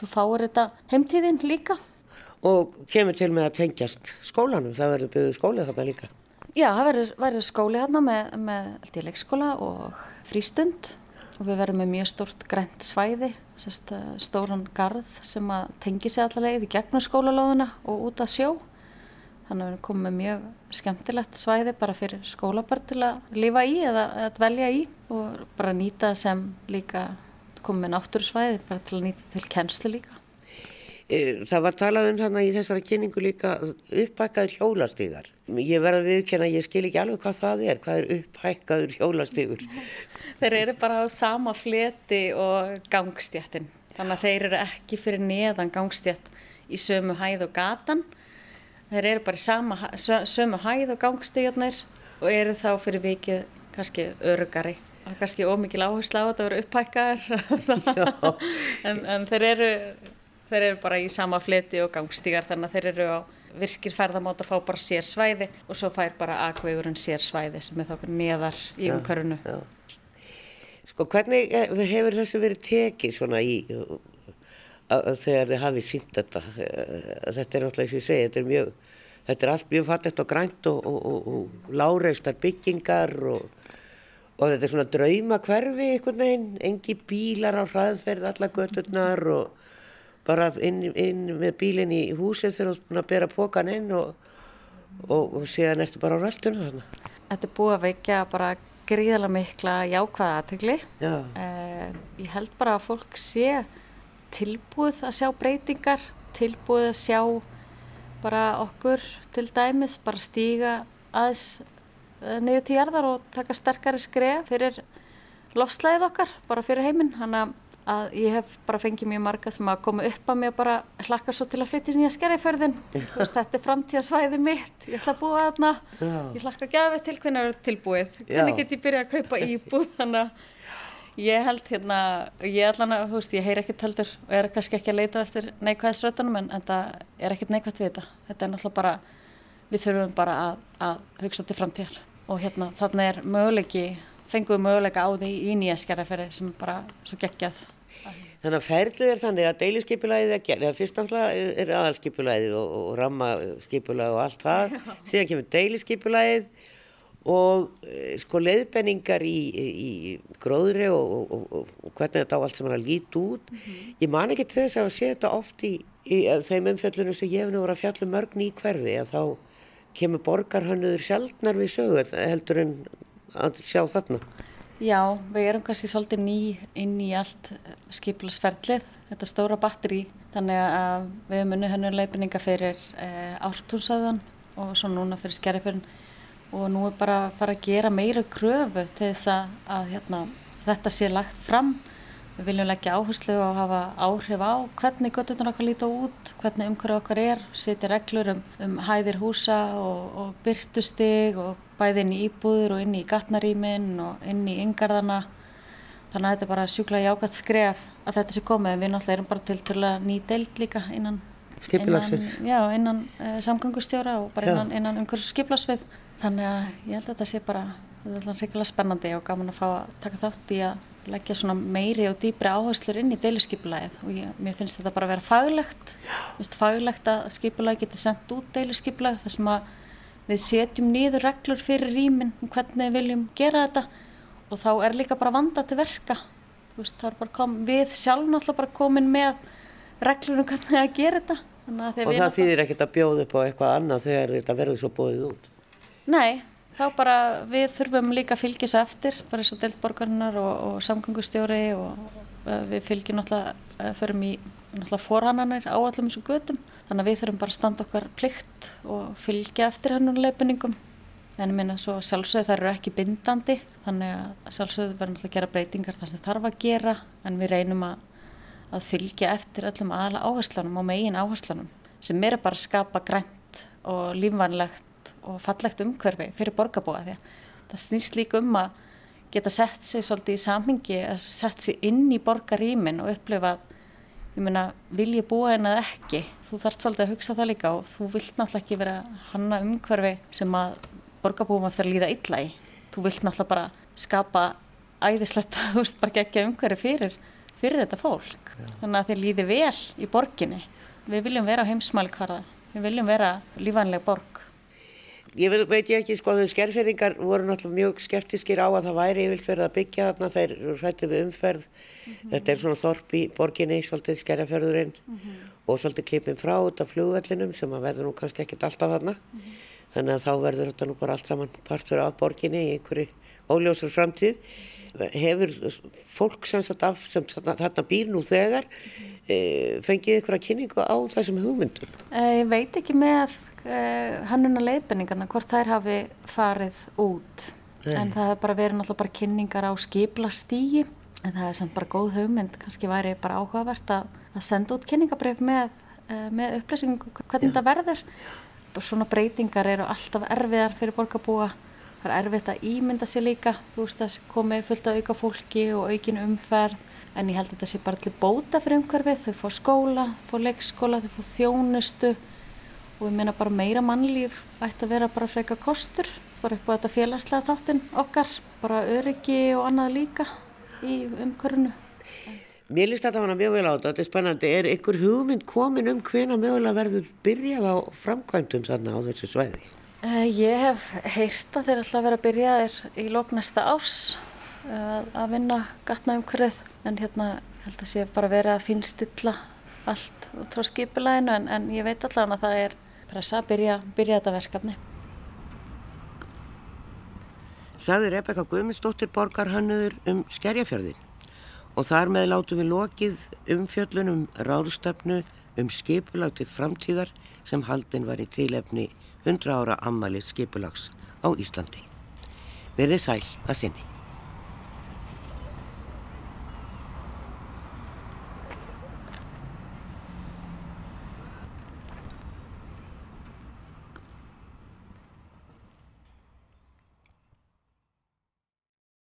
Þú fáir þetta heimtíðin líka. Og kemur til með að tengjast skólanum, það verður byggðið skólið þarna líka. Já, það verður, skóli hérna með, með leikskóla og frístund og við verðum með mjög stórt grænt svæði, sérst, stóran garð sem að tengi sig allavega í gegnum skólalóðuna og út að sjó. Þannig að við erum komið með mjög skemmtilegt svæði bara fyrir skólabar til að lifa í eða, eða dvelja í og bara nýta sem líka komið með náttúrusvæði bara til að nýta til kennslu líka. Það var talað um þarna í þessara kynningu líka upphækkaður hjólastígar. Ég verði að viðkjöna, ég skil ekki alveg hvað það er, hvað er upphækkaður hjólastígur? Þeir eru bara á sama fleti og gangstjættin, þannig að þeir eru ekki fyrir neðan gangstjætt í sömu hæð og gatan. Þeir eru bara í sama, sömu hæð og gangstígarnir og eru þá fyrir vikið kannski örugari. Það er kannski ómikið á að það eru upphækkaðar, en, en þeir eru... Þeir eru bara í sama fleti og gangstígar þannig að þeir eru á virkir ferðamáta að fá bara sér svæði og svo fær bara akvegurinn sér svæði sem er þá neðar í umhverfunu. Sko hvernig hefur þessu verið tekið svona í þegar þið hafið sínt þetta? Þetta er náttúrulega eins og ég segi, þetta er mjög, þetta er allt mjög fattett og grænt og, og, og, og láreistar byggingar og þetta er svona drauma hverfi einhvern veginn, engi bílar á hraðferð, alla göturnar og bara inn, inn með bílinn í húsið þegar þú ert búin að bera pókan inn og, og, og síðan ertu bara á röltunum þarna. Þetta er búið að veikja bara gríðarlega mikla jákvæða aðtegli. Já. Eh, ég held bara að fólk sé tilbúið að sjá breytingar, tilbúið að sjá bara okkur til dæmis, bara stíga aðeins eh, niður til jarðar og taka sterkari skref fyrir lofslæðið okkar, bara fyrir heiminn. Þannig að ég hef bara fengið mjög marga sem að koma upp að mér bara hlakkar svo til að flytja sem ég sker í förðin. Þetta er framtíðasvæði mitt, ég ætla að búa Já. ég hlakka að gefa til hvernig það er tilbúið, hvernig get ég byrjað að kaupa íbúð, þannig að Ég held hérna, ég allan að, þú veist, ég heyr ekkert heldur og er kannski ekki að leita eftir neikvæðisrötunum en, en það er ekkert neikvægt við þetta. Þetta er náttúrulega bara, við þurfum bara að, að fengum við möguleika á því í nýja skerðaferi sem bara svo geggjað. Þannig að ferlið er þannig að deiliskypulæðið er gerð, eða fyrst náttúrulega er aðalskypulæðið og, og rammaskypulæðið og allt það, síðan kemur deiliskypulæðið og e, sko leiðbenningar í, í, í gróðri og, og, og, hvernig þetta á allt sem hann líti út. Ég man ekki til þess að sé þetta oft í, í eh, þeim umfjöllunum sem ég hef nú voru að fjalla um mörg ný hverfi að þá kemur borgarhönnuður sjaldnar við sögur heldur en að sjá þarna. Já, við erum kannski svolítið ný inn í allt skiplasferlið, þetta stóra batteri, þannig að við höfum unni hennur leifinninga fyrir e, ártúnsæðan og svo núna fyrir skerriförn og nú er bara að fara að gera meira kröfu til þess að, að hérna, þetta sé lagt fram. Við viljum leggja áherslu og hafa áhrif á hvernig göttunar okkar líta út, hvernig umhverju okkar er, setja reglur um, um hæðir húsa og, og byrtustig og bæði inn í íbúður og inn í gatnarímin og inn í yngarðana. Þannig að þetta er bara sjúklega jákvæmt skref að þetta sé komið. Við náttúrulega erum bara til að ný deild líka innan, innan, já, innan uh, samgöngustjóra og bara innan, innan umhverju skiplasvið. Þannig að ég held að þetta sé bara hrikalega spennandi og gaman að fá að taka þátt í að leggja svona meiri og dýpri áherslur inn í deiluskipulæðið og ég, mér finnst þetta bara að vera faglegt. Mér finnst faglegt að skipulæði geti sendt út deiluskipulæði þar sem að við setjum niður reglur fyrir rýmin um hvernig við viljum gera þetta og þá er líka bara vanda til verka. Veist, kom, við sjálf náttúrulega bara komin með reglur um hvernig að gera þetta. Að Og við það þýðir ekkert að bjóða upp á eitthvað annað þegar þetta verður svo bóðið út. Nei, þá bara við þurfum líka að fylgja svo eftir, bara eins og deltborgarinnar og, og samgöngustjóri og við fylgjum náttúrulega, uh, förum í náttúrulega forhannanir á allum þessum götum. Þannig að við þurfum bara að standa okkar plikt og fylgja eftir hennur leifinningum. En ég minna svo sjálfsögðu þær eru ekki bindandi, þannig að sjálfsögðu verðum alltaf að gera breytingar þar sem þarf að gera, en við reynum að, að fylgja eftir öllum aðala áherslunum og megin áherslunum sem eru bara að skapa grænt og lífvænlegt og fallegt umhverfi fyrir borgarbúa því að það snýst líka um að geta sett sig svolítið í samhengi að sett sig inn í borgarýmin og upplifa að ég meina, vil ég búa en að ekki? Þú þarft svolítið að hugsa það líka og þú vilt náttúrulega ekki vera að hanna umhverfi sem að borgarbúum eftir að líða illa í. Þú vilt náttúrulega bara skapa æðislegt, þú veist, bara gegja umhverfi fyrir, fyrir þetta fólk. Þannig að þeir líði vel í borginni. Við viljum vera á heimsmælikvarða. Við viljum vera lífanleg borg Ég veit, ég ekki, sko, þau skerfyrringar voru náttúrulega mjög skeptiskir á að það væri yfirlt verið að byggja þarna, þeir hrættu við umferð. Þetta er svona þorp í borginni, svolítið skerjafjörðurinn og svolítið klipin frá út af flugvellinum sem að verður nú kannski ekkert alltaf þarna. Þannig að þá verður þetta nú bara allt saman partur af borginni í einhverju óljósar framtíð. Hefur fólk sem, af, sem þarna, býr nú þegar e, fengið einhverja kynningu á þessum hugmyndum? Eh, Ég veit ekki með uh, hannuna leiðbenningarna hvort þær hafi farið út. En það hefur bara verið náttúrulega bara kynningar á skiplastígi en það er samt bara góð hugmynd. Kannski væri bara áhugavert að, að senda út kynningabrif með, uh, með upplýsingu hvernig þetta verður. Svona breytingar eru alltaf erfiðar fyrir borgarbúa. Það er erfitt að ímynda sér líka. Þú veist það komið fullt af auka fólki og aukin umferð. En ég held að þetta sé bara til bóta fyrir umhverfið. Þau fá skóla, fá leikskóla, þau fá þjónustu og ég meina bara meira mannlíf ætti að vera bara freka kostur bara upp á þetta félagslega þáttinn okkar bara öryggi og annað líka í umhverfinu Mér líst þetta hana mjög vel á þetta, þetta er spennandi. Er ykkur hugmynd komin um hvena mögulega verður byrjað á framkvæmdum þarna á þessu svæði? Uh, ég hef heyrt að þeir að vera að byrja þér í lók næsta árs uh, að vinna gatna umhverfið en hérna held að sé bara verið að finnstilla allt frá skipulæginu en, en ég veit allavega að það er pressa að byrja, byrja þetta verkefni. Saði Rebeka Guðmundsdóttir borgarhannuður um skerjafjörðin og þar með látum við lokið umfjöllunum ráðstöfnu um skipulag til framtíðar sem haldin var í tílefni 100 ára ammali skipulags á Íslandi. Verðið sæl að sinni.